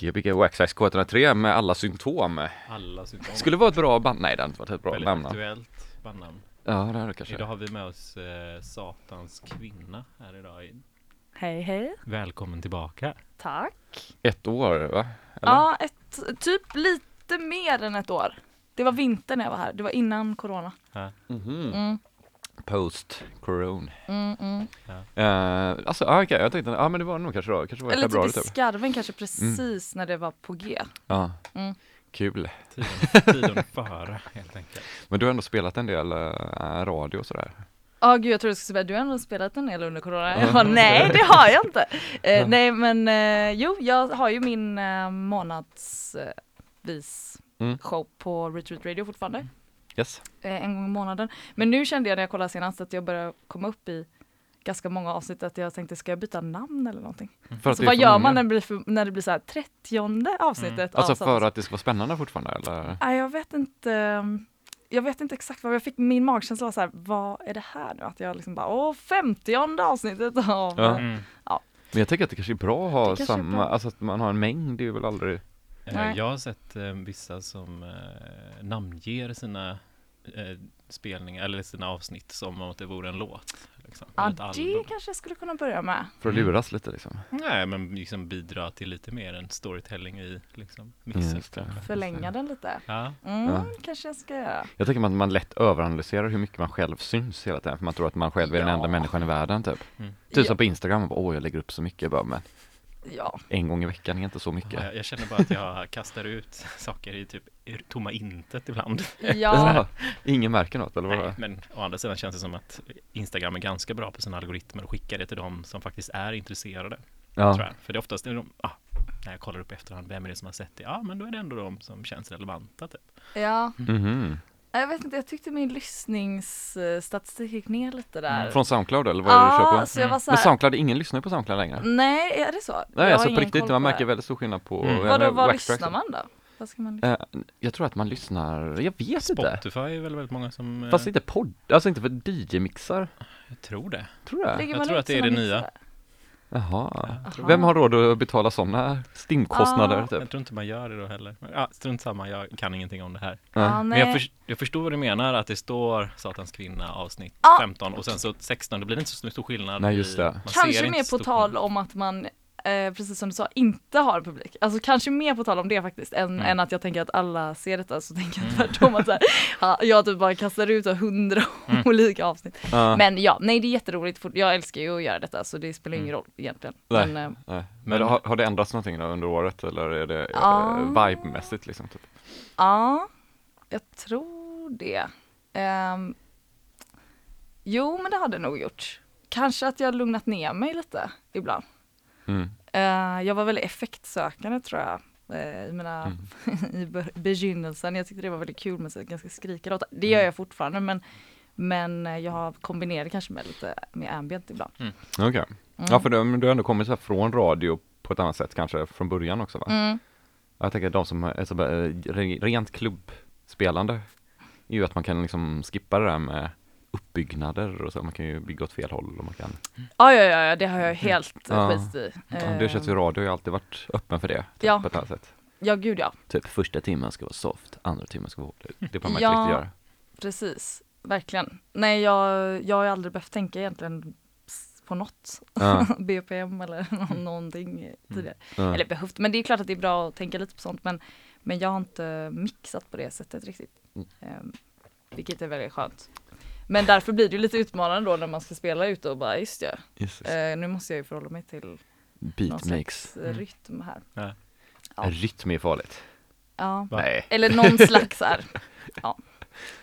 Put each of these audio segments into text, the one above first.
Gbg Waxax K103 med alla symptom. Alla symptom. Skulle vara ett bra band, nej det hade inte varit ett bra Väldigt namn. aktuellt bandnamn. Ja det är det kanske. Idag har vi med oss eh, Satans kvinna här idag. Hej hej, Välkommen tillbaka. tack. Ett år va? Eller? Ja, ett, typ lite mer än ett år. Det var vinter när jag var här, det var innan corona. Mhm. Mm, Post corona. mm, mm. Uh, alltså ah, okej, jag tänkte, ja men det var nog kanske då, kanske var Eller typ februari i typ. skarven kanske precis när det var på G. Ja. Mm. Kul. Tiden, tiden före helt enkelt. Men du har ändå spelat en del uh, radio och sådär. Ja gud jag trodde du skulle säga du har ändå spelat en del under corona. Jag bara, nej det har jag inte. Eh, nej men eh, jo jag har ju min eh, månadsvis Mm. show på Retreat Radio fortfarande. Yes. eh, en gång i månaden. Men nu kände jag när jag kollade senast att jag börjar komma upp i ganska många avsnitt att jag tänkte ska jag byta namn eller någonting? För att Så det är vad gör många. man när det blir, för, när det blir så här 30 avsnittet? Alltså av för att det ska vara spännande fortfarande eller? Nej, jag vet inte. Jag vet inte exakt vad jag fick. Min magkänsla var så här, vad är det här nu? Att jag liksom bara, åh, 50 avsnittet av... Ja. Mm. Men jag tänker att det kanske är bra att ha samma, bra. alltså att man har en mängd, det är väl aldrig Eh, Nej. Jag har sett eh, vissa som eh, namnger sina eh, spelningar eller sina avsnitt som om det vore en låt. Liksom, Ja, det album. kanske jag skulle kunna börja med. för att Mm. luras lite liksom. Nej, men liksom bidra till lite mer än storytelling i liksom, mixen. Det. Förlänga den lite. Ja, Mm, Ja. kanske jag ska göra. Jag tänker att man lätt överanalyserar hur mycket man själv syns hela tiden, för man tror att man själv är den Ja. enda människan i världen typ. Mm. Typ Ja. som på Instagram, bara, åh jag lägger upp så mycket bara, men Ja, en gång i veckan är inte så mycket. jag, jag känner bara att jag kastar ut saker i typ tomma intet ibland. ja. Ja, ingen märker något eller Nej, vad? men å andra sidan känns det som att Instagram är ganska bra på sina algoritmer och skickar det till de som faktiskt är intresserade. Tror Ja, jag. För det är oftast är de, ah, när jag kollar upp efterhand, vem är det som har sett det? Ja, men då är det ändå de som känns relevanta typ. ja. mhm. Jag vet inte, jag tyckte min lyssningsstatistik gick ner lite där. Från Soundcloud eller vad är det du kör på? så jag var så Men här, Soundcloud, ingen lyssnar på Soundcloud längre. Nej, är det så? Nej Jag har alltså på riktigt, man märker det. väldigt stor skillnad på Mm. eh, Vadå, vad lyssnar man då? Vad ska man lyssna? Eh, jag tror att man lyssnar, jag vet inte. Spotify är väl väldigt många som, eh, Fast inte podd, alltså inte för DJ-mixar, jag tror det. tror jag. Lägger jag tror att det är det nya. Jaha. Aha. Vem har råd att betala sådana stimkostnader Ah. typ? Jag tror inte man gör det då heller. Ja, strunt samma, jag kan ingenting om det här. Ja, Men jag, nej. för, jag förstår vad du menar, att det står Satans kvinna avsnitt Ja. 15 och sen så 16, då blir det inte så stor skillnad. Nej, just i- det. ser Kanske mer på tal om att man eh, precis som du sa, inte har publik. Alltså kanske mer på tal om det faktiskt, än, Mm. än att jag tänker att alla ser detta, så tänker jag Mm. tvärtom att så här, ja, jag typ bara kastar ut hundra Mm. olika avsnitt. Ja, Men ja, nej det är jätteroligt, jag älskar ju att göra detta så det spelar ingen Mm. roll egentligen. Nej. Men, eh, nej. Men- har, har det ändrats någonting då under året eller är det uh, vibe-mässigt liksom? Typ? Ja, jag tror det. Ehm, jo, men det hade nog gjort. Kanske att jag lugnat ner mig lite ibland. Mm. Eh, jag var väldigt effektsökande tror jag. eh, I, mina, Mm. i be- begynnelsen. Jag tyckte det var väldigt kul med så ganska skrika låtar. Det gör jag fortfarande men, men eh, jag har kombinerat kanske med lite med ambient ibland. Okej. Mm. Ja, för du, men du har ändå kommit så här från radio på ett annat sätt kanske från början också va? Mm. Jag tänker att de som är så rent klubbspelande är ju att man kan liksom skippa det där med uppbyggnader och så, man kan ju bygga åt fel håll och man kan Ja, ja, ja, det har jag helt eh, Ja. skit i. Ja, Det känns ju Ehm, radio har ju alltid varit öppen för det typ, Ja. på ett annat sätt. Ja, gud ja. Typ första timmen ska vara soft, andra timmen ska vara hård. Det behöver man Ja. inte riktigt göra. Precis, verkligen. Nej, jag, jag har aldrig behövt tänka egentligen på något. Ja. BPM eller nå- någonting tidigare. Ja. Eller behövt, men det är klart att det är bra att tänka lite på sånt. Men, men jag har inte mixat på det sättet riktigt. Mm. Ehm, vilket är väldigt skönt. Men därför blir det lite utmanande då när man ska spela ut och bara just det, Yes, yes. eh, nu måste jag ju förhålla mig till någon Beat makes. slags eh, Mm. rytm här. Ja. Ja. Rytm är farligt. Ja. Va? Nej. Eller någon slags här.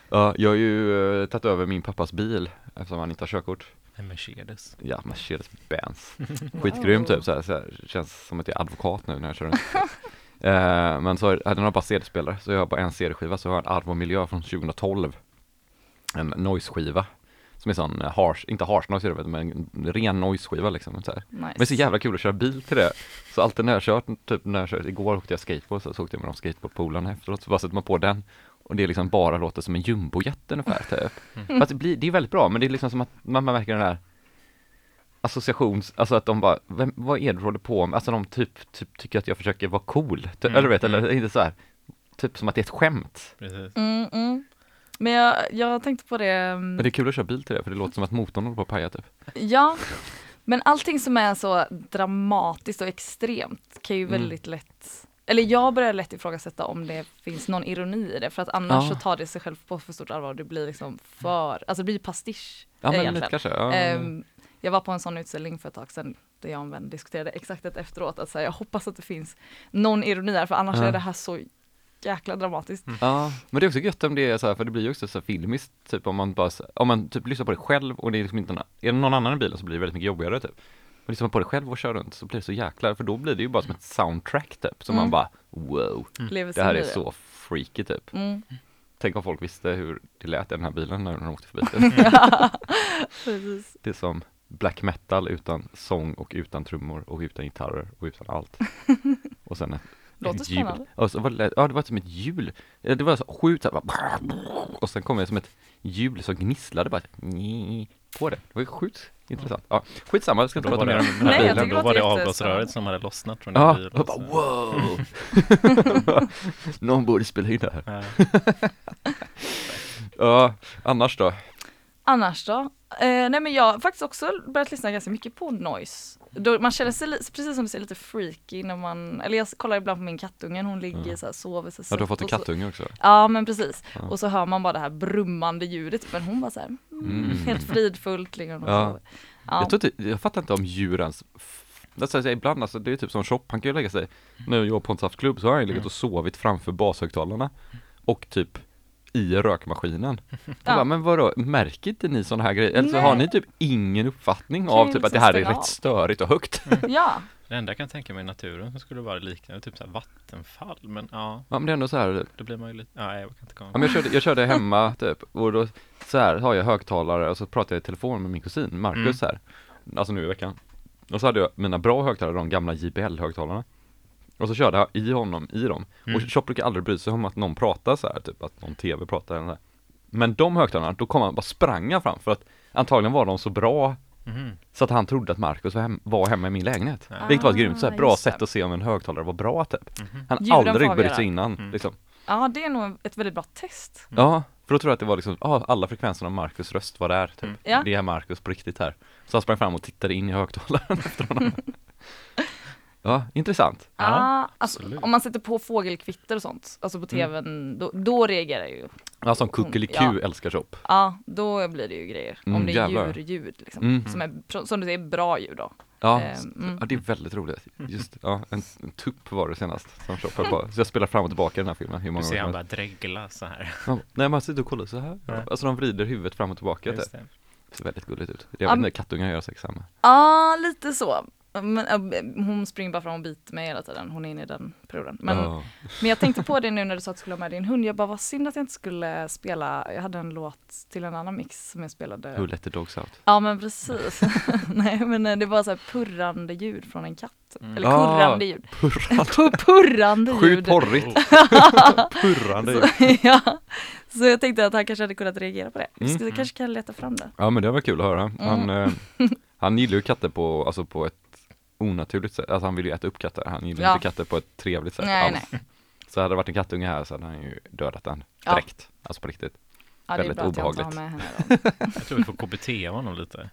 Ja, jag har ju eh, tagit över min pappas bil eftersom han inte har körkort. En Mercedes. Ja, Mercedes-Benz. Skitgrym typ, så här, så här, känns som att jag är advokat nu när jag kör runt. eh, men så har den har bara CD-spelare, så jag har bara en CD-skiva, så jag har en Arv och Miljö från 2012. En noise-skiva. Som är sån eh, harsh, inte harsh noise men en ren noise-skiva liksom. Så här. Nice. Men det är så jävla kul att köra bil till det. Så alltid när jag kört, typ när jag kör, igår åkte jag skateboard, så, så åkte jag med de skateboardpolarna efteråt, så bara sätter man på den. Och det är liksom bara låter som en jumbojet ungefär typ. Mm. Fast det, blir, det är väldigt bra, men det är liksom som att man, man märker den här associations, alltså att de bara, vem, vad är det du håller på med? Alltså de typ, typ tycker att jag försöker vara cool, typ, Mm, eller vet, eller mm. inte så här, typ som att det är ett skämt. Precis. Mm, mm. Men jag, jag tänkte på det. mm, Men det är kul att köra bil till det, för det låter som att motorn håller på att paja typ. Ja, men allting som är så dramatiskt och extremt kan ju Mm. väldigt lätt eller jag börjar lätt ifrågasätta om det finns någon ironi i det för att annars Ja. så tar det sig själv på för stort allvar och det blir liksom för, alltså det blir pastisch. Ja men lite kanske, ja. Ehm, jag var på en sån utställning för ett tag sedan där jag och en vän diskuterade exakt det efteråt att så här, jag hoppas att det finns någon ironi här för annars Ja. är det här så jäkla dramatiskt. Ja, men det är också gött om det är så här, för det blir ju också så här filmiskt, typ om man bara, om man typ lyssnar på det själv och det är liksom inte, är det någon annan i bilen så blir det väldigt mycket jobbigare typ. Men lyssnar man på det själv och kör runt så blir det så jäkla, för då blir det ju bara som ett soundtrack typ, som Mm. man bara, wow, Lever det här är så freaky typ. Mm. Tänk om folk visste hur det lät i den här bilen när de åkte förbi. Typ. Det är som black metal utan sång och utan trummor och utan gitarrer och utan allt. Och sen Låter spännande. Och så var det, ja, det var som ett hjul. Ja, Det var så sjukt så här, och sen kom det som ett hjul som gnisslade bara på det. Det var ju sjukt intressant. Ja, skitsamma, jag ska inte prata mer om den här Nej, bilen. Då var det avgasröret som hade lossnat från din Ja, bil. och bara wow! Någon borde spela in det här. Ja. Ja, annars då? Annars då? Eh, nej men jag har faktiskt också börjat lyssna ganska mycket på noise. Då, man känner sig precis som du säger lite freaky när man, eller jag kollar ibland på min kattunge, hon ligger Mm. så här, sover så Ja, du har fått en kattunge också. Ja men precis. Ja. Och så hör man bara det här brummande ljudet men hon var så här, mm, Mm. helt fridfullt ligger hon och Ja. sover. Ja. Jag, tror inte, jag fattar inte om djurens Alltså, alltså, ibland alltså, det är typ som shop, han kan ju lägga sig När jag på en saftklubb så har han ju legat och sovit framför bashögtalarna Och typ i rökmaskinen Ja. bara, men vadå, märker inte ni sådana här grejer? Eller så Nej. har ni typ ingen uppfattning av typ att det här är rätt störigt och högt ja, Det enda jag kan tänka mig i naturen som skulle vara liknande, typ så här vattenfall. Men ja, Ja men det är ändå så här då blir man ju lite, ja, jag kan inte komma. Ja, men jag, körde, jag körde hemma typ, och då så här har jag högtalare och så pratar jag i telefon med min kusin Marcus Mm. här Alltså nu i veckan Och så hade jag mina bra högtalare, de gamla JBL-högtalarna Och så körde jag i honom, i dem Mm. Och Chop brukar aldrig bry sig om att någon pratar så här, typ att någon TV pratar eller så här. Men de högtalarna, då kom han bara spranga fram för att Antagligen var de så bra Mhm. så att han trodde att Marcus var, hem, var hemma i min lägenhet Ja. Vilket var ett grymt, så här, Ah, bra just det. sätt att se om en högtalare var bra typ Mhm. Han får aldrig brytt sig innan Mm. liksom ja det är nog ett väldigt bra test. Ja, för då tror jag att det var liksom, ja, alla frekvenserna av Marcus röst var där typ. Mm. Ja. Det är Marcus på riktigt här. Så han sprang fram och tittade in i högtalaren efter honom. Ja, intressant. Ja, ah, alltså, absolut. om man sätter på fågelkvitter och sånt, alltså på tvn, då, då reagerar jag ju. Ja, som Kuckeliku Ja. älskar shop. Ja, då blir det ju grejer. Mm, om det är jävlar. djurljud liksom. Mm. Som, är, som du säger, bra ljud då. Ja, Ehm, mm. ja, det är väldigt roligt. Just, ja, en, en tupp var det senast som shop höll på. Så jag spelar fram och tillbaka i den här filmen hur Du många ser han bara dregla så här. ja, Nej, man sitter och kollar så här. Ja. Alltså de vrider huvudet fram och tillbaka. Just Det det. ser väldigt gulligt ut. Jag Ja, vet inte, kattungar gör säkert samma. Ja, lite så. Men, äh, hon springer bara fram och biter mig hela tiden, hon är inne i den perioden. Men, Ja. men jag tänkte på det nu när du sa att du skulle ha med din hund, jag bara vad synd att jag inte skulle spela, jag hade en låt till en annan mix som jag spelade. Who let the dogs out? Ja men precis. Nej men eh, det var så här purrande ljud från en katt. Mm. Eller Ah, kurrande ljud. Purrande. Pu- purrande Sjukt ljud. porrigt. Purrande ljud. Så, ja. så jag tänkte att han kanske hade kunnat reagera på det. Mm. Så jag kanske kan leta fram det. Ja men det var kul att höra. Han, Mm. eh, han gillar ju katter på, alltså på ett onaturligt sätt. Alltså han vill ju äta upp katter. Han gillar Ja. inte katter på ett trevligt sätt Nej, alls. Så hade det varit en kattunge här så hade han ju dödat den Ja. direkt. Alltså på riktigt. Ja det är Väldigt bra att jag inte har obehagligt. med henne då. Jag tror vi får KBT honom lite.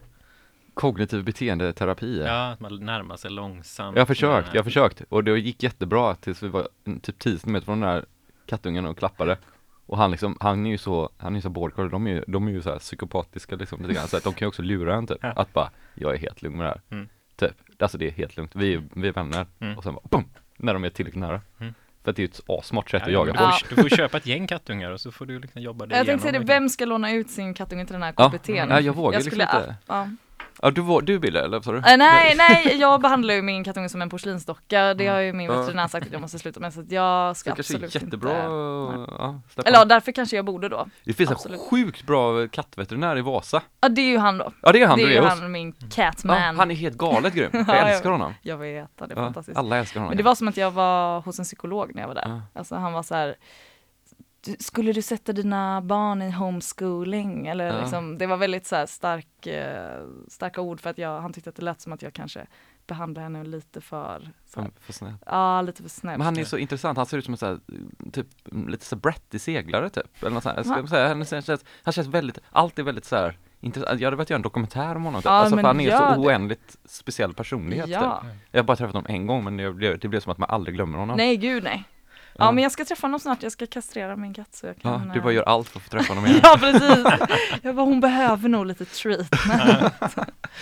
Kognitiv beteendeterapi. Ja. Ja, att man närmar sig långsamt. Jag har försökt, jag har försökt. Och det gick jättebra tills vi var typ 10 cm från den där kattungen och klappade. Och han liksom, han är ju så, han är ju så bordercollie, de är ju, de är ju så här psykopatiska liksom lite grann. Så att de kan ju också lura en typ. Ja. Att bara, jag är helt lugn med det här. Mm. Typ, alltså det är helt lugnt. Vi, är- vi är vänner. Mm. Och sen bara, boom! När de är tillräckligt nära. Mm. För att det är ju ett asmart sätt Ja, att ja, jaga på. Ja. Du får köpa ett gäng kattungar och så får du liksom jobba dig Jag tänkte säga det, igenom vem ska låna ut sin kattunge till den här Ja. KBT'n? Ja, jag vågar jag liksom skulle, inte. Ja. Ja, du, var- du Bille, eller vad sa du? Äh, nej, nej, jag behandlar ju min kattunge som en porslinsdocka. Det har ju min Ja. veterinär sagt att jag måste sluta med så att jag ska Det är absolut jättebra inte. ja, släppa. Eller ja, därför kanske jag borde då. Det finns absolut. en sjukt bra kattveterinär i Vasa. Ja, det är ju han då. Ja det är han det du är är ju hos. han, min Ja, catman. han är helt galet grym. Jag Ja, älskar honom. Jag vet, han är Ja, fantastisk. alla älskar honom. Men det var som att jag var hos en psykolog när jag var där. Ja. Alltså han var så här. "Du- Skulle du sätta dina barn i homeschooling? Eller Ja. liksom, det var väldigt så stark, eh, starka ord för att jag, han tyckte att det lät som att jag kanske behandlar henne lite för, så här, för snäll. ja lite för snällt. Men han är så intressant, han ser ut som en sån här, typ, lite så brattig seglare typ. Eller något sånt här. Jag säga, han, känns, han känns väldigt, allt är väldigt så här intressant. Jag hade velat göra en dokumentär om honom typ. Ja, alltså, för han är så det. oändligt speciell personlighet Ja, typ. Jag har bara träffat honom en gång men det blev, det blev som att man aldrig glömmer honom. nej gud nej. Ja, men jag ska träffa honom snart, jag ska kastrera min katt så jag kan Ja, du eh, bara gör allt för att få träffa honom igen. Ja precis. Jag bara, hon behöver nog lite treat.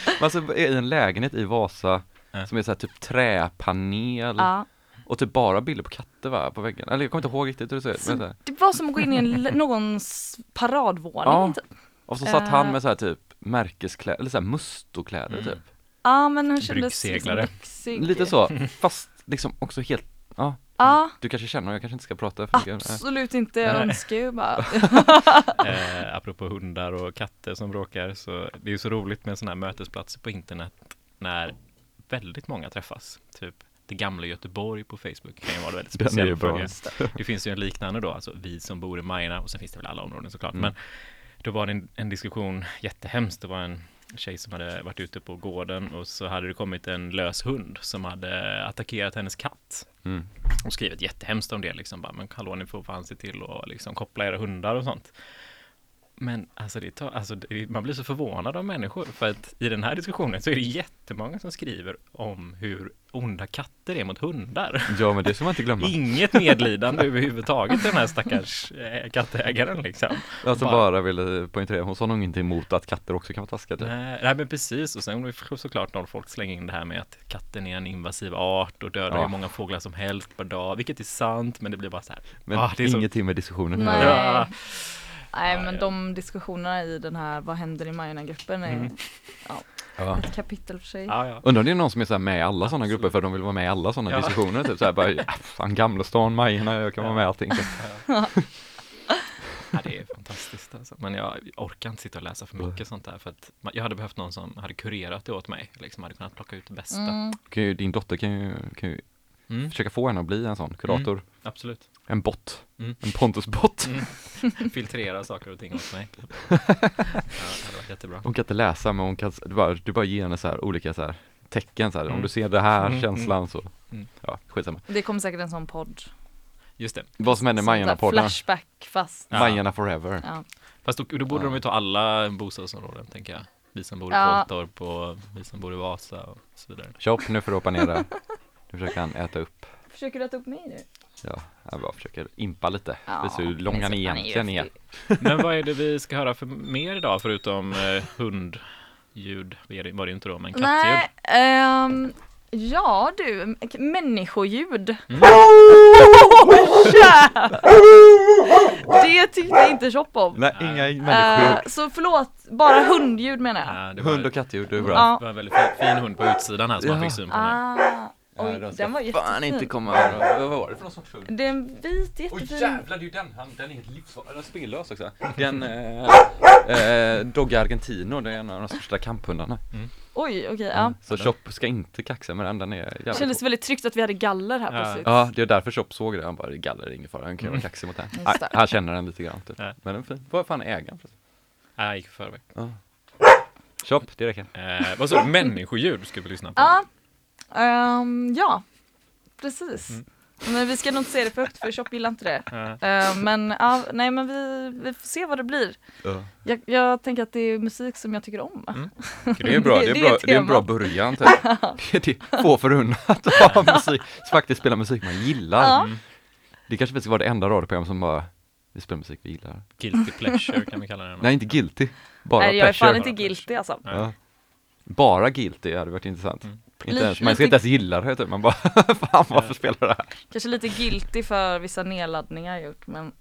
Men alltså i en lägenhet i Vasa som är så här typ träpanel ja. och typ bara bilder på katter va, på väggen. Eller jag kommer inte ihåg riktigt hur det ser ut. Men så här. Det var som att gå in i en, någons paradvåning. Ja. typ. Och så satt han Eh. med så här typ märkeskläder, eller så här mustokläder Mm. typ. Ja men han kändes liksom lyxig. Lite så, fast liksom också helt, ja, Ja, du kanske känner jag kanske inte ska prata för mycket. Absolut inte. Jag önskar ju bara. Eh, apropå hundar och katter som bråkar så det är ju så roligt med sådana här mötesplatser på internet när väldigt många träffas. Typ det gamla Göteborg på Facebook kan ju vara väldigt speciellt. fråga. Det finns ju en liknande då, alltså vi som bor i Majorna och sen finns det väl alla områden såklart. Mm. Men då var det en, en diskussion, jättehemskt, det var en tjej som hade varit ute på gården och så hade det kommit en lös hund som hade attackerat hennes katt Mm. och skrivit jättehemskt om det liksom bara, men hallå ni får fan se till att liksom koppla era hundar och sånt. Men alltså, det tar, alltså det, man blir så förvånad av människor för att i den här diskussionen så är det jättemånga som skriver om hur onda katter är mot hundar. Ja men det ska man inte glömma. Inget medlidande överhuvudtaget den här stackars eh, kattägaren liksom. Alltså bara- bara ville poängtera, hon sa nog inte emot att katter också kan vara taskiga typ. Nej, nej men precis och sen det såklart när folk slänger in det här med att katten är en invasiv art och dödar Ja. hur många fåglar som helst per dag, vilket är sant men det blir bara så här. Men ah, det är så- ingenting med diskussionen Nej. här. Ja. Nej men de diskussionerna i den här Vad händer i Majorna-gruppen är Mm. Ja. ett kapitel för sig. Ja, ja. Undrar om det är någon som är så här med i alla sådana grupper för de vill vara med i alla sådana Ja. diskussioner typ såhär bara, ja, fan Gamla stan, Majorna, jag kan vara med i allting. Ja, det är fantastiskt alltså. Men jag orkar inte sitta och läsa för mycket sånt där för att jag hade behövt någon som hade kurerat det åt mig, liksom hade kunnat plocka ut det bästa. Mm. Kan ju, din dotter kan ju, kan ju Mm, försöka få henne att bli en sån kurator. absolut. En bot. Mm. En Pontus-bot. Mm. Filtrera saker och ting åt mig. Ja, det varit jättebra. Hon kan inte läsa men hon kan, du bara, du bara ger henne så här olika så här tecken så här. om Mm. du ser det här Mm, känslan så, Mm. ja skitsamma. Det kommer säkert en sån podd. Just det. Vad som händer i Majorna-podden, Flashback fast. Ja. Majorna forever. Ja. Fast då, då borde Ja. de ju ta alla bostadsområden, tänker jag. Vi som bor i Ja. Kåltorp och vi som bor i Vasa och så vidare. Tjopp, nu får du hoppa ner där. Nu försöker han äta upp. Försöker du äta upp mig nu? Ja, jag bara försöker impa lite. Ja, Visa hur lång men han egentligen är. Men vad är det vi ska höra för mer idag förutom eh, hundljud? Var det, var det inte då, men kattljud? Nej, ehm, ja du, människoljud. Mm. Det tyckte jag inte Chop om. Nej, inga Eh, människor. så förlåt, bara hundljud menar jag. Ja, det var, Hund och kattljud, det är bra. Ja. det var en väldigt fin, hund på utsidan här som man Ja. fick syn på. Ah, oj, ska den var Fan jättefin. inte komma Vad var det för någon sorts hund? Det är en vit Oj jättefin. jävlar, det är ju den, han, den är helt livsfarlig, den är spinlös också. Den, eh, eh, Dogge Argentino, det är en av de största kamphundarna. Oj, okej, ja. Så Chop ska inte kaxa med den, den är jävligt kändes cool. väldigt tryggt att vi hade galler här Ja. plötsligt. Ja, det är därför Chop såg det, han bara, galler är ingen fara, han kan ju vara kaxig mot den. Nej, det. Han känner den lite grann typ. Ja. Men den är fin. Vad fan är ägaren förresten? Nej, jag gick i förväg. Chop, det räcker. Eh, vad sa du? Människoljud ska vi lyssna på. Ja, ehm, ja, precis. Mm. Men vi ska nog inte säga det för högt för Chop gillar inte det. Ja. Eh, men ja, nej men vi, vi får se vad det blir. Ja. Jag, jag tänker att det är musik som jag tycker om. Mm. Det är bra, det Det- är det bra, det är en bra början typ. Det är det få förunnat att ha musik, faktiskt spela musik man gillar. Mm. Det kanske ska vara det enda radioprogram som bara, vi spelar musik vi gillar. Guilty pleasure kan vi kalla den. Nej, inte guilty. Bara nej, jag är fan pleasure. inte guilty alltså. Ja. Bara guilty hade varit intressant. Mm. Inte ens, man ska inte ens gilla det typ, man bara, fan varför spelar det här? Kanske lite guilty för vissa nedladdningar jag gjort men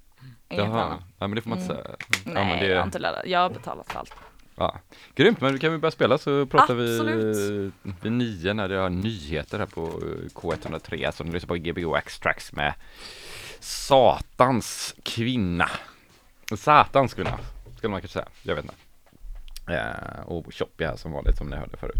inget Jaha, annat. ja men det får man inte Mm. säga. Nej, men det- jag har inte laddat. Jag har betalat för allt. Ja. Grymt, men kan vi börja spela så pratar Absolut. vi vid nio när det är nyheter här på eh, K103 så ni lyssnar på Gbg X-Tracks med Satans kvinna. Satans kvinna, skulle man kanske säga. Jag vet inte. Eh, och Choppy här som vanligt som ni hörde förut.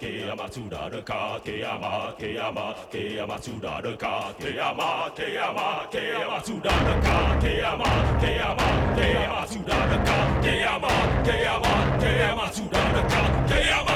けやまつらるかけやまけやまけやまつらるかけやまけやまけやまつらるかけやまけやまけやまつらるかけやまけやまけやまつらるかけやま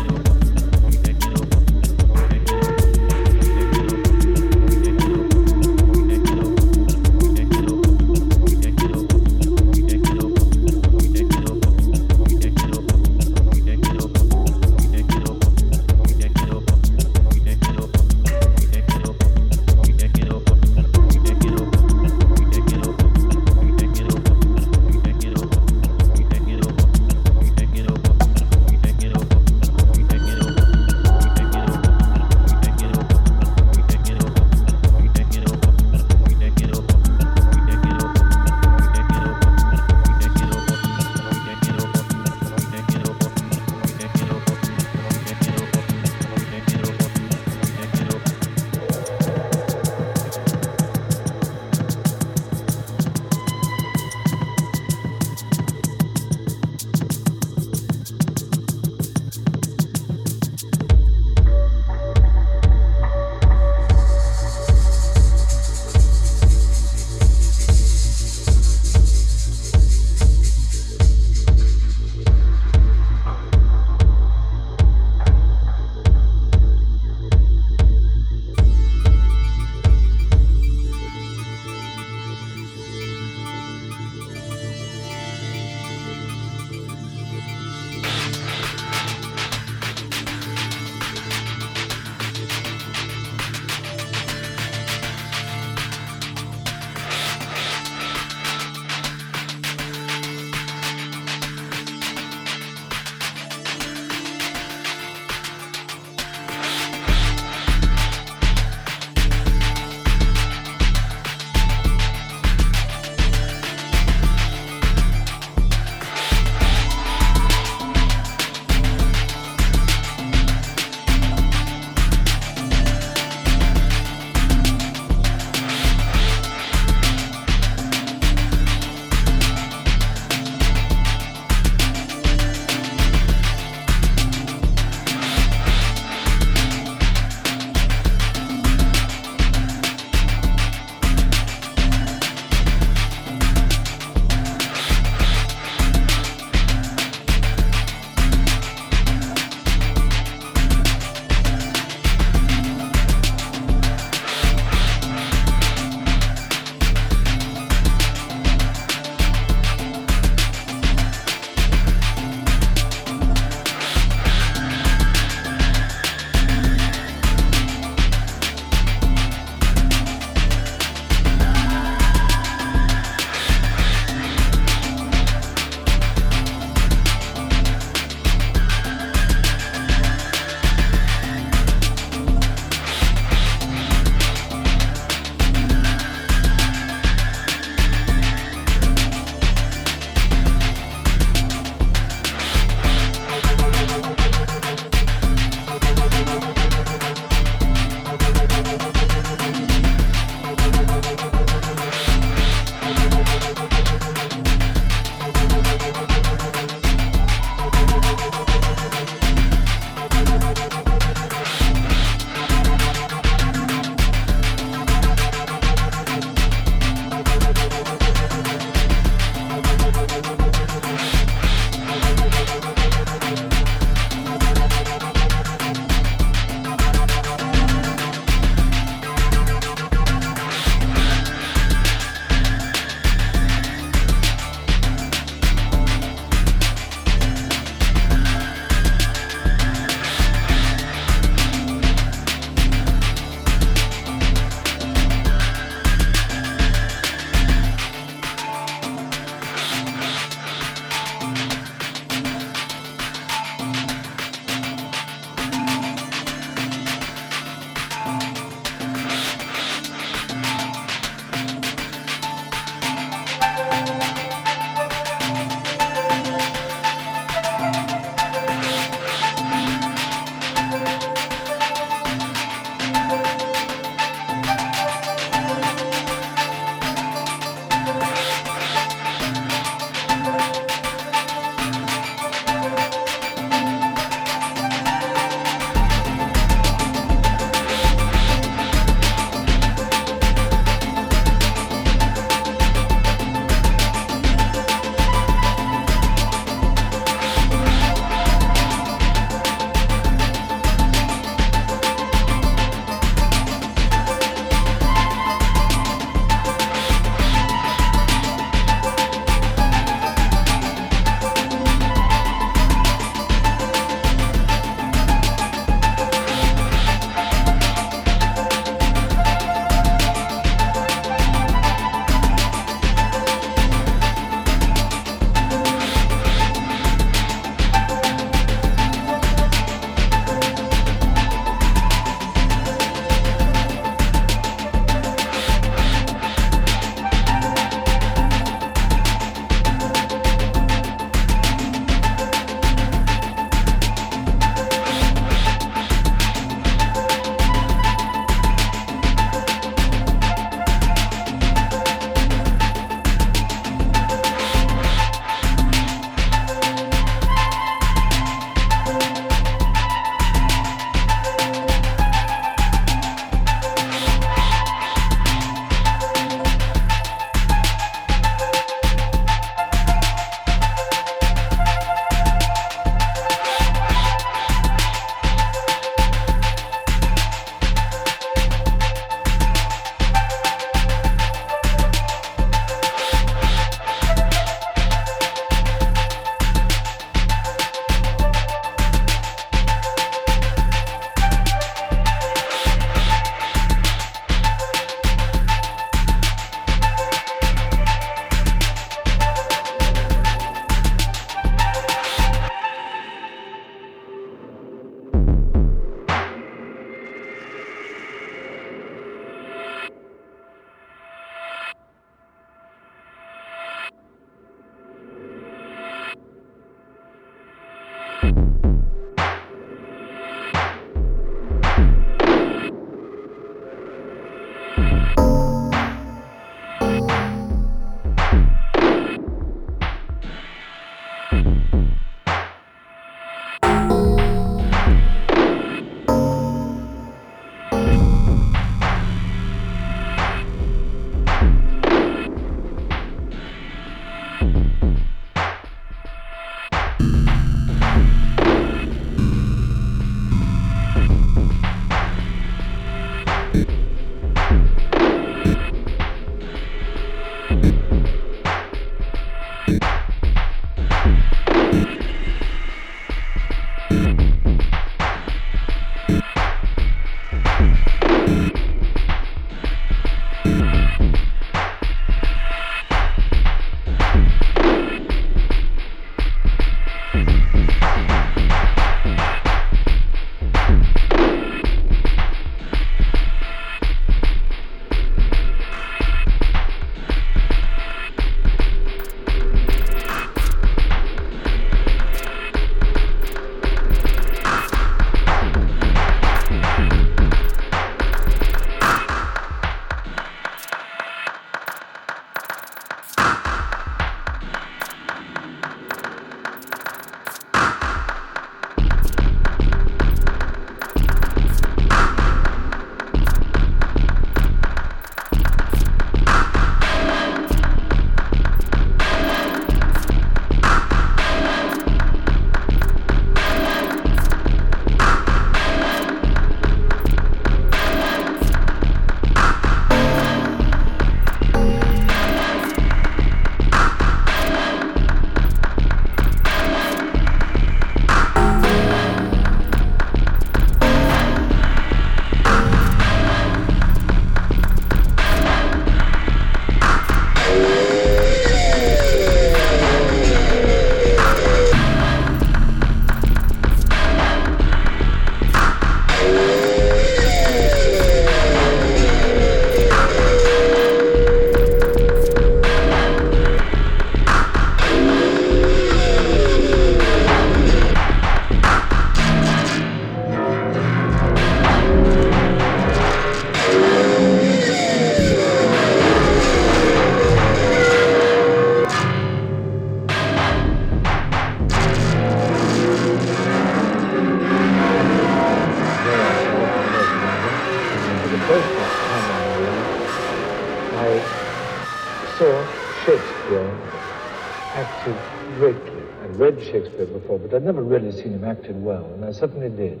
well, and I certainly did.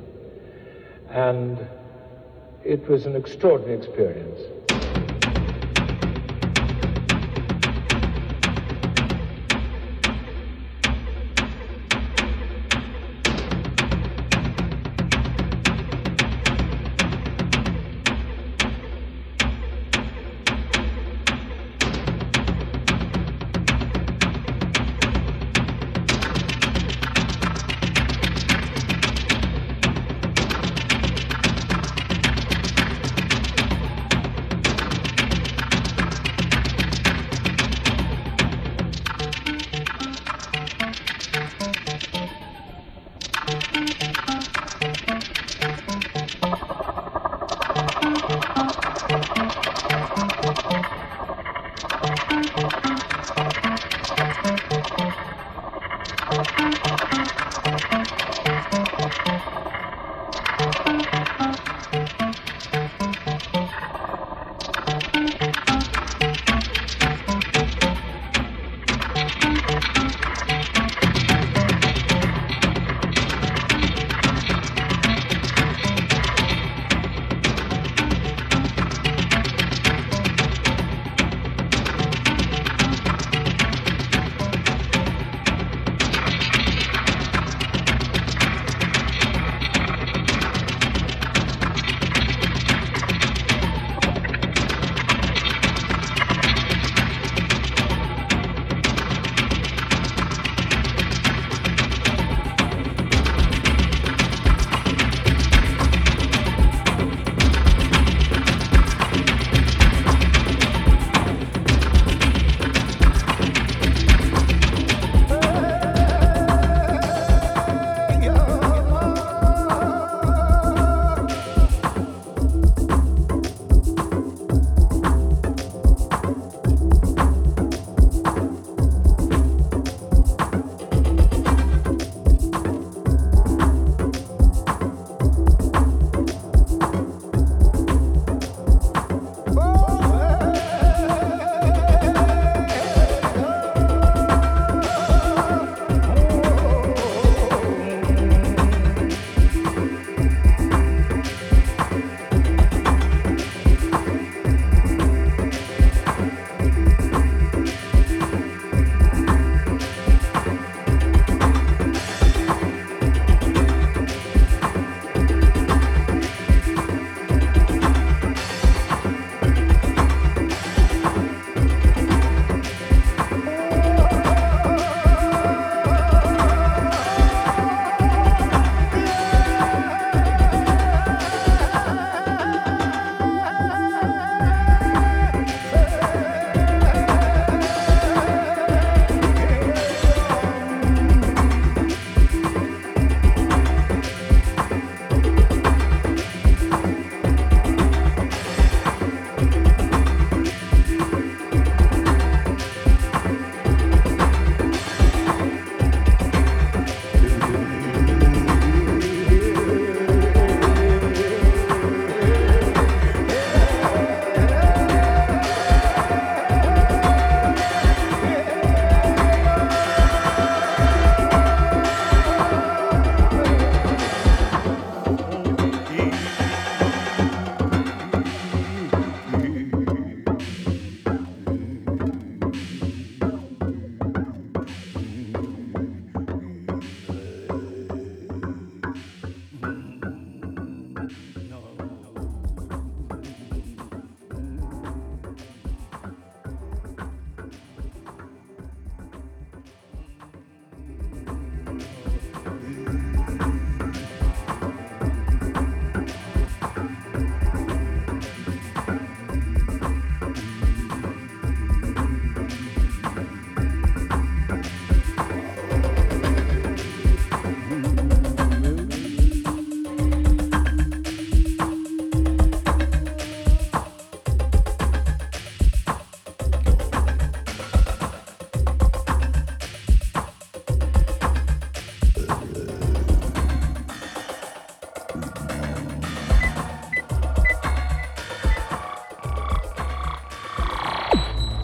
And it was an extraordinary experience.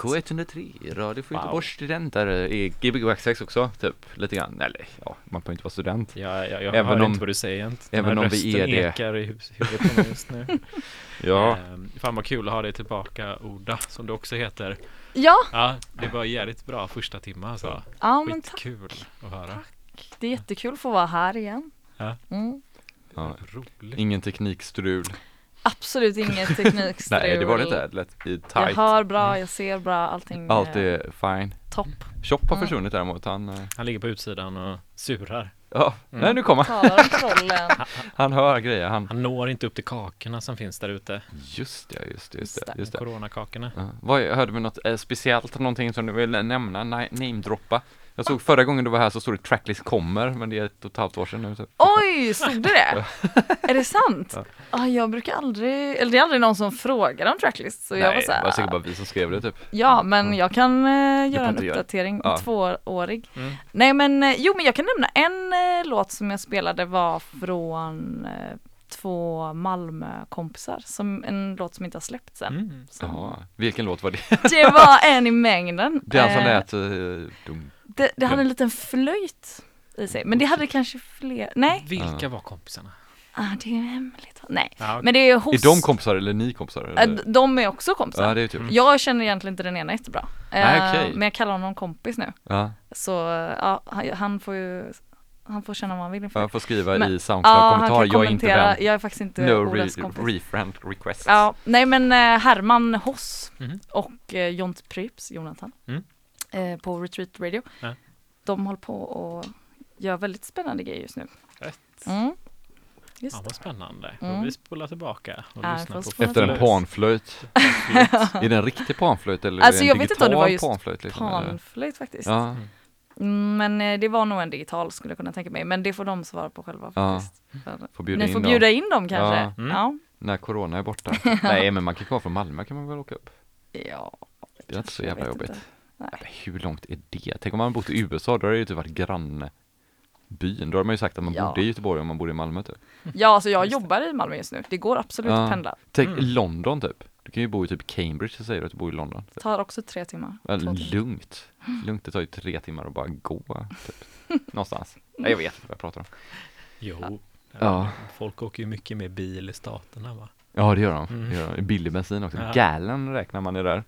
K103, Radio för Göteborgs studenter, är Gbg Waxax också, typ, lite grann, eller ja, man behöver inte vara student. Ja, jag, jag Även hör om- inte vad du säger egentligen. Även om vi är det. ekar i huvudet på mig just nu. Ja, Ehm, fan vad kul att ha dig tillbaka Oda, som du också heter. Ja, Ja, det var jävligt bra första timme alltså. ja men tack. Skitkul att höra. Det är jättekul att få vara här igen. Ja. Mm. ja, Roligt. ingen teknikstrul. Absolut inget teknikstrul. Nej, det var det inte, det lät i Jag tight. hör bra, jag ser bra, allting Allt är fine. topp. Chop har Mm. försvunnit däremot, han, eh, Han ligger på utsidan och surar. ja, Mm. nej nu kommer han. Han hör grejer, han, Han når inte upp till kakorna som finns där ute. just det, just det, just Just det, det. just det. Coronakakorna. Ja. Vad, hörde vi något eh, speciellt, någonting som du vill nämna, Na- namedroppa? Jag såg förra gången du var här så stod det tracklist kommer, men det är ett och ett halvt år sedan nu. Så. Oj, stod det det? är det sant? Ja. Ah, jag brukar aldrig, eller det är aldrig någon som frågar om tracklist. Så jag var Nej, så här, det var säkert bara vi som skrev det typ. Ja, men jag kan eh, göra en uppdatering, Ja. tvåårig. Mm. Nej men, eh, jo men jag kan nämna en eh, låt som jag spelade var från eh, två Malmö-kompisar, som en låt som inte har släppts än. Mm. Som- Jaha, vilken låt var det? Det var en i mängden. Den som Eh, lät uh, dum. Det, det hade en liten flöjt i sig, men det hade kanske fler, nej, Vilka Ja. var kompisarna? ah, det är hemligt. Nej, Ja, men det är hos... Är de kompisar eller ni kompisar? Eh, Eller? De är också kompisar. Ja, det är tur. Jag känner egentligen inte den ena jättebra. Nej, Eh, okej. Men jag kallar honom kompis nu. Ja, Så ja, han, han får ju han får känna vad han vill inför. jag får skriva Men- i Soundcloud-kommentar, han jag är inte kommentera. vän. Jag är faktiskt inte No Olas re- kompis. refriend requests. Ja, nej men eh, Herman Hoss Mhm. och eh, Jont Pryps, Jonathan, Mm. Eh, på Retreat Radio. Ja. De håller på och gör väldigt spännande grejer just nu. Rätt. Mm. Just Ja, det. vad spännande. Mm. Får vi spola tillbaka och Ja, lyssna på spola Efter en Flöjt. panflöjt. är det en riktig panflöjt eller Alltså, är det jag en vet inte om det var just panflöjt? Liksom? Panflöjt faktiskt. Ja, Mm, Men eh, det var nog en digital skulle jag kunna tänka mig. Men det får de svara på själva Ja. faktiskt. För- får bjuda Ni in får dem. bjuda in dem kanske. Ja. Mm. Ja. När corona är borta. Nej men man kan komma från Malmö kan man väl åka upp? ja. Det är inte så jag jävla jobbigt. inte. Nej. Hur långt är det? Tänk om man bott i USA, då har det ju typ varit grannbyn. Då har man ju sagt att man Ja. bodde i Göteborg om man bodde i Malmö typ. Ja, alltså jag jobbar i Malmö just nu. Det går absolut Ja. att pendla. Tänk Mm. London typ. Du kan ju bo i typ Cambridge så säger du att du bor i London. Det tar också tre timmar. Ja, lugnt. Lugnt, det tar ju tre timmar att bara gå typ. Någonstans. Nej, jag vet inte vad jag pratar om. Jo. Ja. Folk åker ju mycket med bil i staterna va? Ja det gör de. Mm. Det gör de. Billig bensin också. Ja. Galen räknar man i där.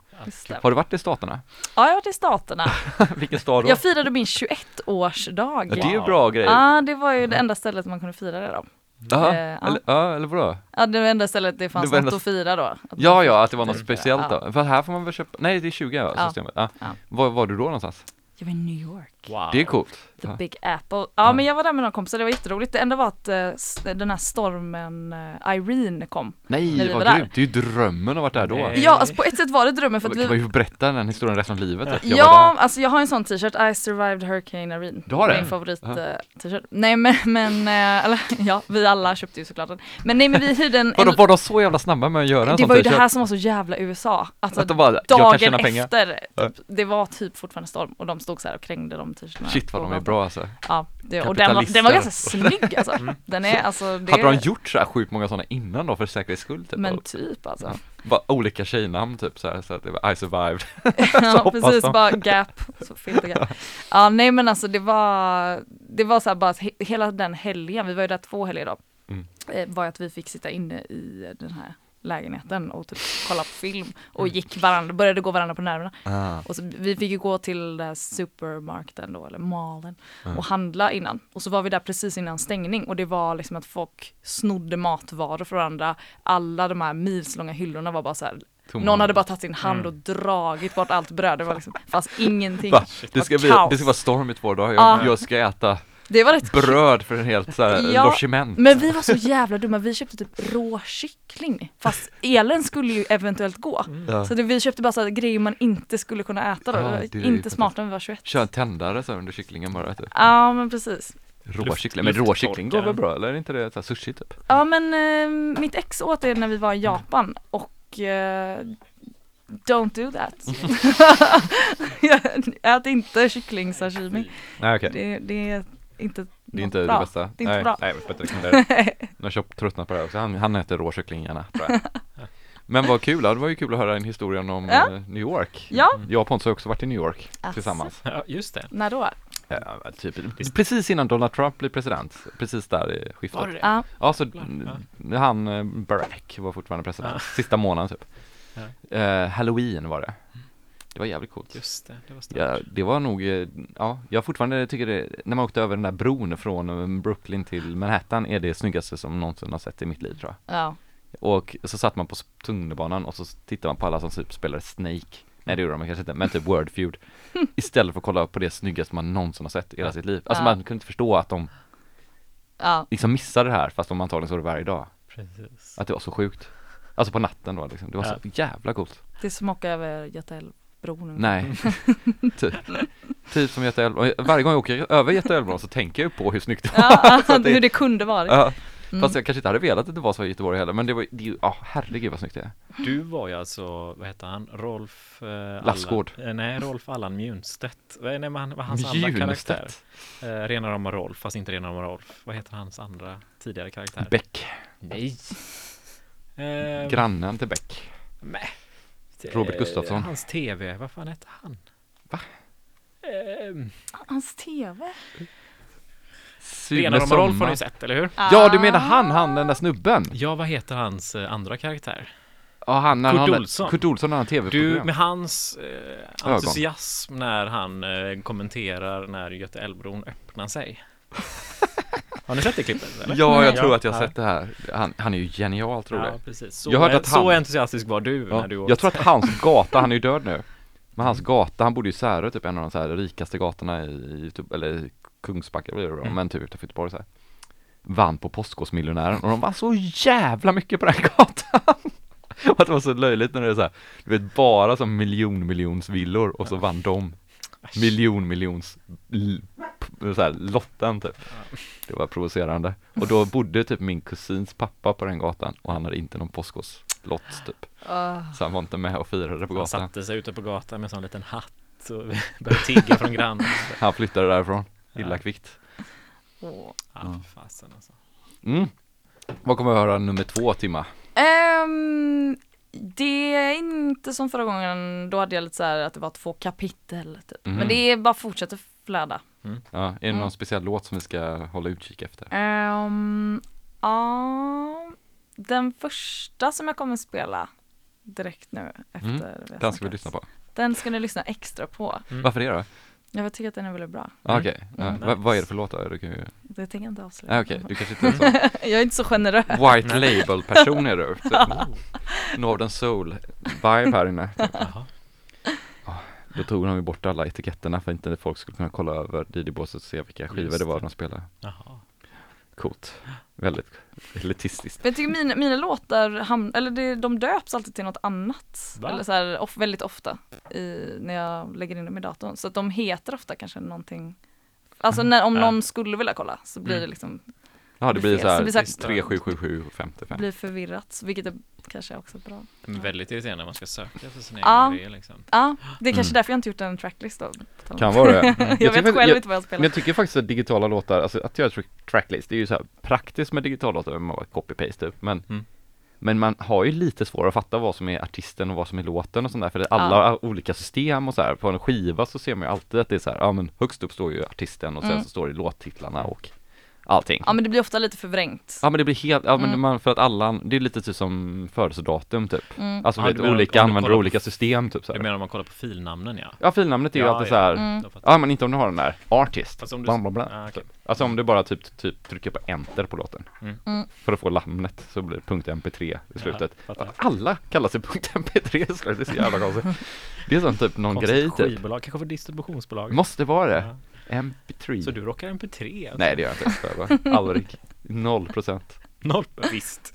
Det. Har du varit i Staterna? Ja, jag har varit i Staterna. Vilken stad då? Jag firade min 21-årsdag. ja, det är ju bra grejer. Ja, det var ju det enda stället man kunde fira det då. Ja, eh, ja. eller, ja, eller vadå? Ja, det var enda stället det fanns Det något enda- att fira då. Att Ja, ja, att det var något speciellt ja. då. För här får man väl köpa, nej det är 20 ja, Ja. systemet. Ja. Ja. Var var du då någonstans? Jag var i New York. Wow. Det är coolt. The Ja. Big Apple. Ja, Ja. men jag var där med några kompisar, det var jätteroligt. Det enda var att s- den här stormen eh, Irene kom. Vi Nej, var vad där. grymt. Det är ju drömmen att ha varit där då. Nej. Ja, alltså på ett sätt var det drömmen för att Kan man vi ju berätta den historien resten av livet. att jag Ja, alltså jag har en sån t-shirt, I survived hurricane Irene. Du har det? Min favorit Ja. eh, t-shirt. Nej men, men eh, eller ja, vi alla köpte ju såklart den. Men nej men vi hyrde en, Var, en var de så jävla snabba med att göra en det sån var ju det t-shirt? här som var så jävla USA. Alltså Att de bara, jag kan dagen efter, Ja. typ, det var typ fortfarande storm och de stod så här och krängde de t-shirtarna. Shit vad de är bra alltså. Ja, det, och den var, den var ganska snygg alltså. Den är alltså, det, Hade de gjort så här sjukt många sådana innan då för säkerhets skull? Typ? men typ alltså. Ja. bara olika tjejnamn typ så här, så att det var I survived. ja precis, de. bara gap. Så gap. Ja nej men alltså det var, det var så här bara hela den helgen, vi var ju där två helger då, Mm. eh, var ju att vi fick sitta inne i den här lägenheten och typ kolla på film och Mm. gick varandra, började gå varandra på nerverna. Ah. Och så, vi fick ju gå till den supermarketen då, eller malen, Mm. och handla innan. Och så var vi där precis innan stängning och det var liksom att folk snodde matvaror från varandra. Alla de här milslånga hyllorna var bara så här, någon hade bara tagit sin hand Mm. och dragit bort allt bröd. Det var liksom, fanns ingenting. Va? Det ska, bli, det ska vara storm i två dagar. Jag, Ja. jag ska äta Det var rätt bröd för en helt så här, Ja, logement. Men vi var så jävla dumma, vi köpte typ rå kyckling. Fast elen skulle ju eventuellt gå. Ja. Så det, vi köpte bara så här grejer man inte skulle kunna äta då. Ja, det var inte smart när vi var 21. Kör en tändare så här under kycklingen bara. Typ. Ja men precis. Råkyckling, men råkyckling går väl bra eller är inte det så här sushi typ? Ja men eh, mitt ex åt det när vi var i Japan och eh, don't do that. Ät inte kyckling sashimi. Nej okej, Det, det är inte det är inte bra. det bästa. Det är inte nej, bra. Nej, jag vet inte rekommendera det. Nu har jag tröttnat på det här också. Han, han äter rå kyckling gärna, tror jag. Men vad kul, det var ju kul att höra en historia om Ja. eh, New York. Ja. Jag och Pontus har också varit i New York Asså. tillsammans. Ja, just det. När då? Ja, typ, precis innan Donald Trump blev president, precis där i skiftet. Var det det? Ja, Ja, så Ja. han, eh, Barack var fortfarande president, Ja. sista månaden typ. Ja. Eh, Halloween var det. Det var jävligt coolt. Just det, det var stort. Ja, det var nog, eh, ja, jag fortfarande tycker det, när man åkte över den där bron från eh, Brooklyn till Manhattan är det snyggaste som någonsin har sett i mitt liv tror jag. ja. Och så satt man på tunnelbanan och så tittade man på alla som typ spelade Snake Nej det gjorde de kanske inte, men typ Wordfeud Istället för att kolla på det snyggaste man någonsin har sett i hela sitt liv Alltså Ja. man kunde inte förstå att de ja. liksom missade det här fast de antagligen såg det varje dag Precis. Att det var så sjukt Alltså på natten då liksom, det var så jävla coolt Det är som att åka över Göta älvbron. Nej typ, typ som Göta älv, och varje gång jag åker över Göta älvbron så tänker jag på hur snyggt det var Ja, det- hur det kunde varit. Ja, Mm. fast jag kanske inte hade velat att det var så i Göteborg heller men det var ju, ja herregud vad snyggt det är Du var ju alltså, vad heter han, Rolf eh, Lassgård. Allan, eh, Nej, Rolf Allan Mjunstedt. Nej, men han var hans andra karaktär. Mjunstedt. Eh, Rena rama Rolf, fast inte Rena rama Rolf. Vad heter hans andra tidigare karaktär? Beck, Nej. Eh, grannen till Beck nej. Robert Eh, Gustafsson. Hans tv, vad fan hette han? Va? Eh, Hans TV. Rama Rolf har ni sett, eller hur? Ja du menar han, han den där snubben? Ja, vad heter hans eh, andra karaktär? Ja han, när Kurt han, Olsson. Kurt Olsson har en Du, tv-program med hans eh, entusiasm när han eh, kommenterar när Göta älvbron öppnar sig. Har ni sett det klippet? Eller? Ja jag tror att jag ja. har sett det här, han, han är ju genialt rolig Ja, precis. Så, Jag hörde att så han- entusiastisk var du ja. när du åkte. Jag tror att hans gata, han är ju död nu Men hans gata, han bodde i Särö typ en av de så här rikaste gatorna i, typ, eller Kungsbacka blir det då, Mm. men typ utanför Göteborg så här Vann på Postkodmiljonären och de vann så jävla mycket på den gatan Och att det var så löjligt när det är så här, du vet bara som miljon miljons villor och så vann de miljon miljons så här, lotten typ Det var provocerande Och då bodde typ min kusins pappa på den gatan och han hade inte någon påskodslott typ Ah. Så han var inte med och firade på Han gatan satte sig ute på gatan med en sån liten hatt och började tigga från grannen. Han flyttade därifrån, illa kvickt. Ja, för fasen alltså. mm. Vad kommer vi höra nummer två Timma? Ehm, det är inte som förra gången, då hade jag lite så här att det var två kapitel typ. Mhm. Men det är bara fortsätter flöda. Ja, är det någon Mm. speciell låt som vi ska hålla utkik efter? Ehm, ja, den första som jag kommer spela direkt nu efter Mm, Den ska vi lyssna på Den ska ni lyssna extra på. Mm. Varför det då? Jag tycker att den är väldigt bra. Ah, Okej, ja. Mm. Va- vad är det för låtar? Du kan ju... Det tänker jag inte avslöja. ah, Okej, du kanske inte är en sån jag är inte så generös. white label person är du Så- Northern soul vibe här inne Jaha. Då tog de ju bort alla etiketterna för att inte folk skulle kunna kolla över DJ-båset och se vilka skivor Just det var de spelade Jaha. Coolt, väldigt elitistiskt Men jag tycker mina, mina låtar, ham- eller det, de döps alltid till något annat. Va? Eller så här, of, väldigt ofta i, när jag lägger in dem i datorn. Så att de heter ofta kanske någonting Alltså när, om någon skulle vilja kolla så blir Mm. det liksom, Ja det blir. Så såhär så 3, 7, 7, 7, 55 blir förvirrat. Vilket är kanske också bra. Men väldigt irriterande när man ska söka för sina Ja. egna grejer liksom. Ja, det är kanske Mm. därför jag inte gjort en tracklist då. Kan vara det jag, tycker vet faktiskt- själv jag- inte vad jag Men spelar. jag tycker faktiskt att digitala låtar, alltså att göra tra- tracklist, det är ju så här praktiskt med digitala låtar, man bara copy-paste typ, men Mm. Men man har ju lite svårare att fatta vad som är artisten och vad som är låten och sånt där, för det är alla olika system och så här, på en skiva så ser man ju alltid att det är så här, ja men högst upp står ju artisten och sen Mm. så står det låttitlarna och allting. Ja men det blir ofta lite förvrängt. Ja men det blir helt, ja men Mm. man, för att alla, det är lite typ som födelsedatum typ. Mm. Alltså Ja, vet, du olika du använder olika system typ så Du här. menar om man kollar på filnamnen ja? Ja filnamnet är ju Ja, alltid ja. så här. Mm. Ja men inte om du har den där, artist, Fast om du- bla bla bla. Ah, okej. Alltså om du bara typ, typ trycker på enter på låten Mm. Mm. För att få namnet så blir det punkt .mp3 i slutet Ja. Alla kallar sig punkt .mp3 i slutet, det är så jävla konstigt Det är som typ någon Konstigt grej typ skivbolag, kanske för distributionsbolag. Måste vara det, Ja. Mp3 Så du rockar MP3? Alltså. Nej det gör jag inte, jag bara, aldrig Noll procent Noll, visst.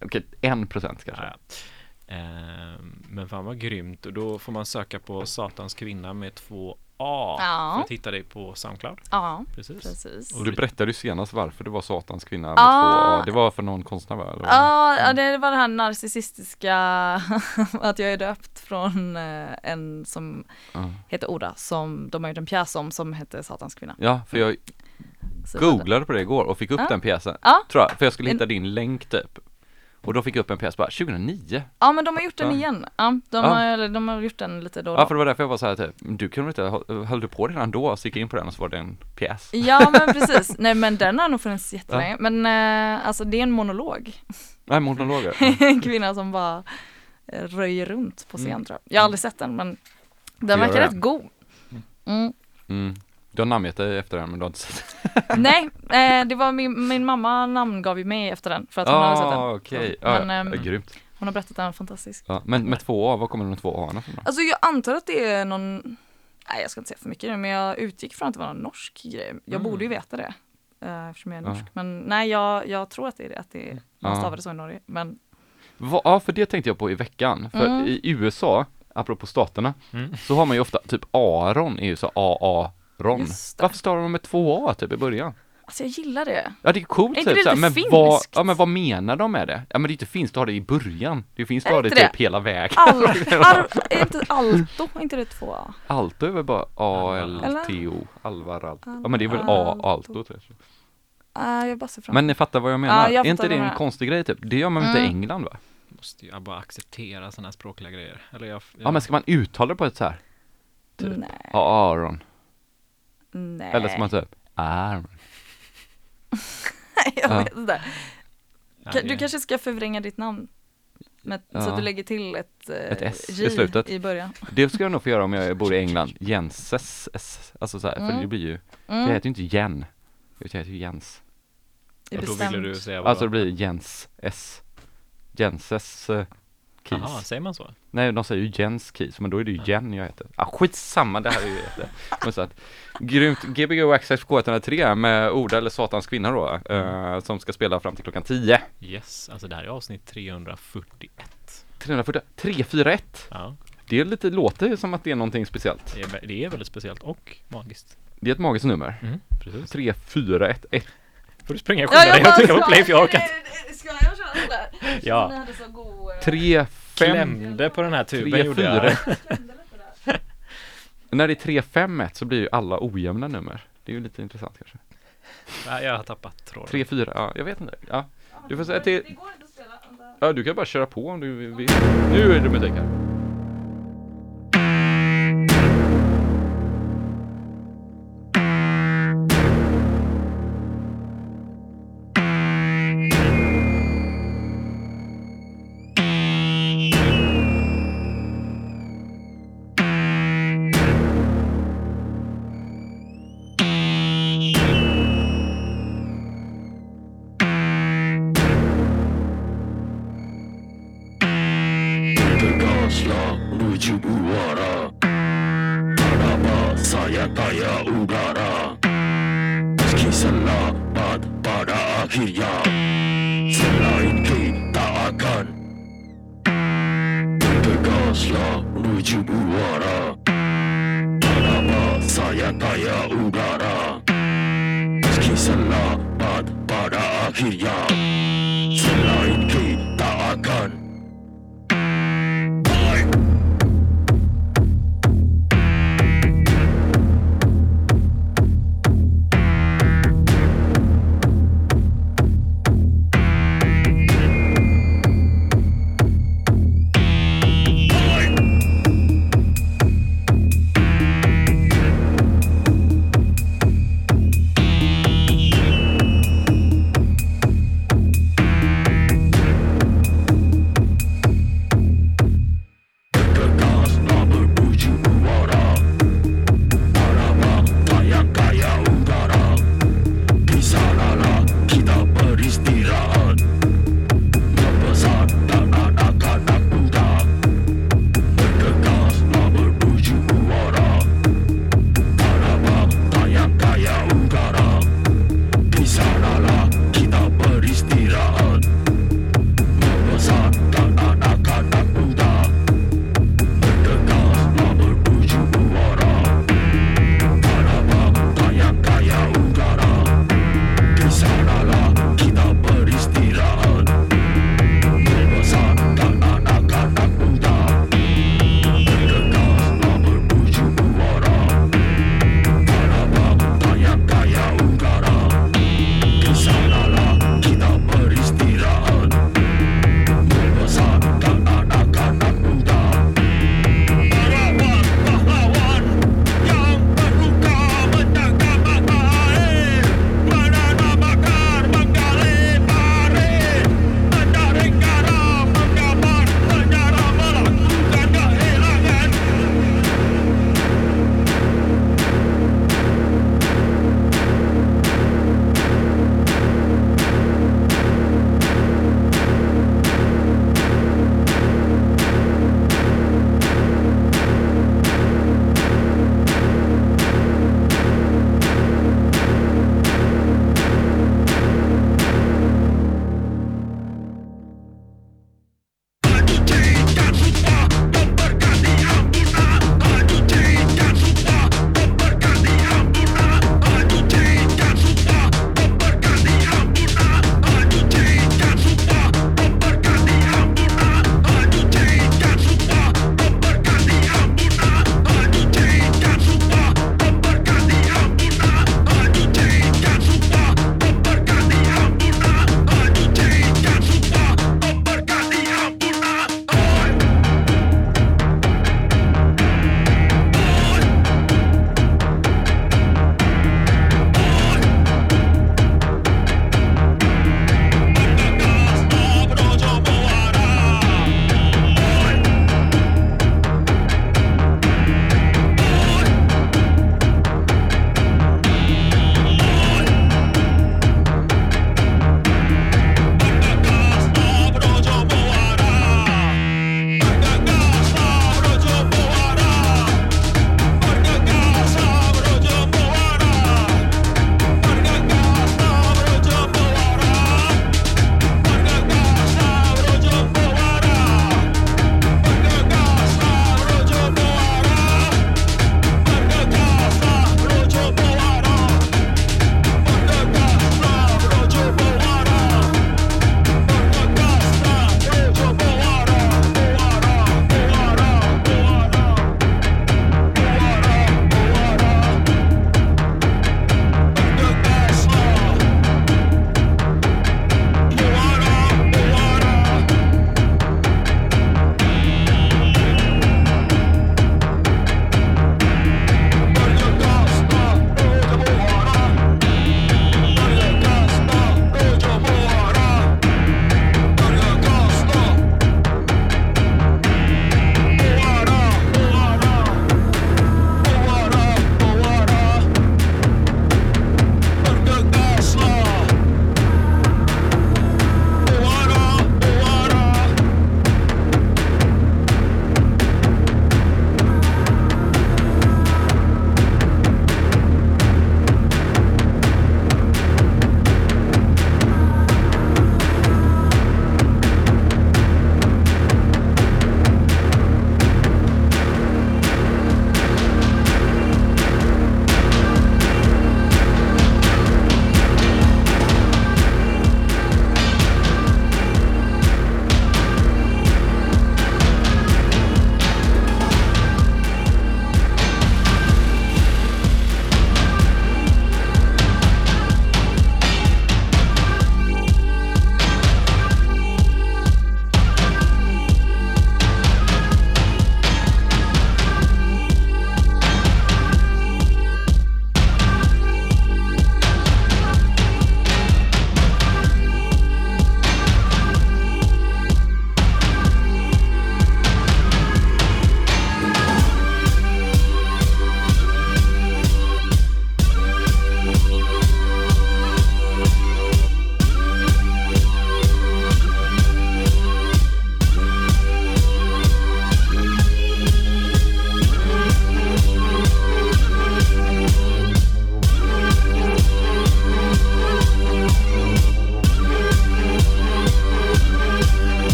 Okej, en procent kanske Ja, ja. Ehm, men fan vad grymt och då får man söka på Satans kvinna med två A Ja. för att hitta dig på Soundcloud. Ja, Precis. precis. Och du berättade ju senast varför det var Satans kvinna med två A. Det var för någon konstnär va? Eller? Ja, ja, det var det här narcissistiska, att jag är döpt från eh, en som Ja. heter Oda, som de har gjort en pjäs om som heter Satans kvinna. Ja, för jag googlade på det igår och fick upp Ja. den pjäsen. Ja. Tror jag, för jag skulle hitta din länk typ. Och då fick jag upp en pjäs bara 2009. Ja men de har gjort den Ja. igen. Ja, de, Ja. Har, de har gjort den lite då och Ja, då. för det var därför jag var så här typ, du kunde inte, höll- du på redan då? Så gick jag in på den och så var det en pjäs. Ja men precis, nej men den har nog funnits jättelänge. Men eh, alltså det är en monolog. Nej, monologer. en kvinna som bara eh, röjer runt på scen Mm. tror jag. Jag har aldrig sett den men den verkar rätt god. Mm. Mm. Du har namngett dig efter den men du har inte sett Nej, eh, det var min, min mamma namngav ju mig efter den för att hon hade sett den. Ah, okej. Så, Ja, men, ja, ehm, grymt. Hon har berättat att den är fantastisk. Ja, men med två A, var kommer de två A ifrån? Alltså jag antar att det är någon, nej jag ska inte säga för mycket nu men jag utgick från att det var någon norsk grej. Jag Mm. borde ju veta det. eh, Eftersom jag är Ja. norsk. Men nej jag, jag tror att det är det, att det är, man Ja. stavar det så i Norge. Men Va, ja, för det tänkte jag på i veckan. För Mm. i USA, apropå staterna, Mm. så har man ju ofta typ Aron är ju så A-A-ron. Det. Varför stavar man med två A typ i början? alltså jag gillar det. Ja det är coolt Är inte typ det såhär, lite men finskt? vad, ja men vad menar de med det? Ja men det är inte finskt att ha det i början. Det är finskt att ha det inte typ det? hela vägen. All, ar, är inte alto, är inte det två A? Alto är väl bara A-L-T-O, Alvar Alto. Ja men det är väl Alto. A-Alto tror jag. Uh, jag bara ser fram Men ni fattar vad jag menar? Ja, jag är inte det en konstig grej typ? Det gör man väl inte i Mm. England va? Måste jag bara acceptera sådana här språkliga grejer. Eller jag, Ja men ska man uttala det på ett så här? typ. Nej, Ja, Aron. Nej. Eller ska man typ Aron? jag Ja. vet inte. Ja, Ka- Du kanske ska förvränga ditt namn? Med, Så Ja. att du lägger till ett, eh, Ett S i J slutet. i början. Det ska jag nog få göra om jag bor i England. Jenses S. Alltså så här, för Mm. det blir ju, jag Mm, heter ju inte Jen. Jag heter ju Jens. det är Och då ville bestämt. du säga vad Alltså det blir Jens S. Jenses eh, Keys. Jaha, säger man så? Nej, de säger ju Jens Keys, men då är det ju Jen jag heter. Ah, skitsamma, det här är ju jätte... Men så att, grymt, Gbg Access K103 med Oda eller Satans kvinna då, eh, som ska spela fram till klockan 10. Yes, alltså det här är avsnitt 341. 340, 341. Ja, Det är lite, låter som att det är någonting speciellt. det är, det är väldigt speciellt och magiskt. Det är ett magiskt nummer. Mm, precis. 341, 1. Får du springa och Ja, skynda jag dig och trycka på play för jag orkar inte. Nej, Ska jag? Ja. Ni hade så god... eh, 3, 5, Klämde på den här tuben 3, gjorde jag. 4. När det är 3, 5, 1 så blir ju alla ojämna nummer. Det är ju lite intressant kanske. Nej, jag har tappat tråden. 3, 4, ja, jag vet inte. Ja, du får säga till, Det går inte att spela. ja du kan bara köra på om du vill. Nu är det musik här.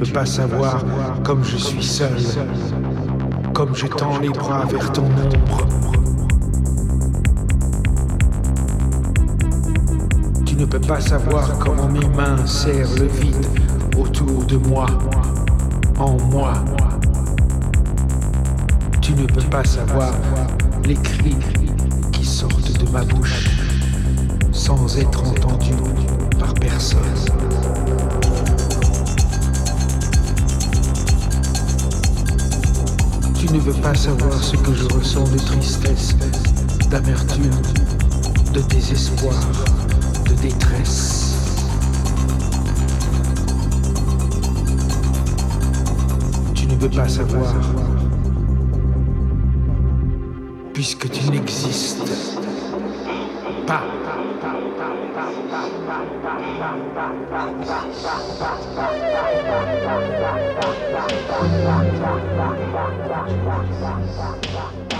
Peux pas savoir comme je suis seul, comme je tends les bras vers ton ombre. Tu ne peux pas savoir comment mes mains serrent le vide autour de moi, en moi. Tu ne peux pas savoir les cris qui sortent de ma bouche sans être entendus par personne. Ne veux pas savoir ce que je ressens de tristesse, d'amertume, de désespoir, de détresse. Tu ne veux pas savoir, puisque tu n'existes pas. Thank you.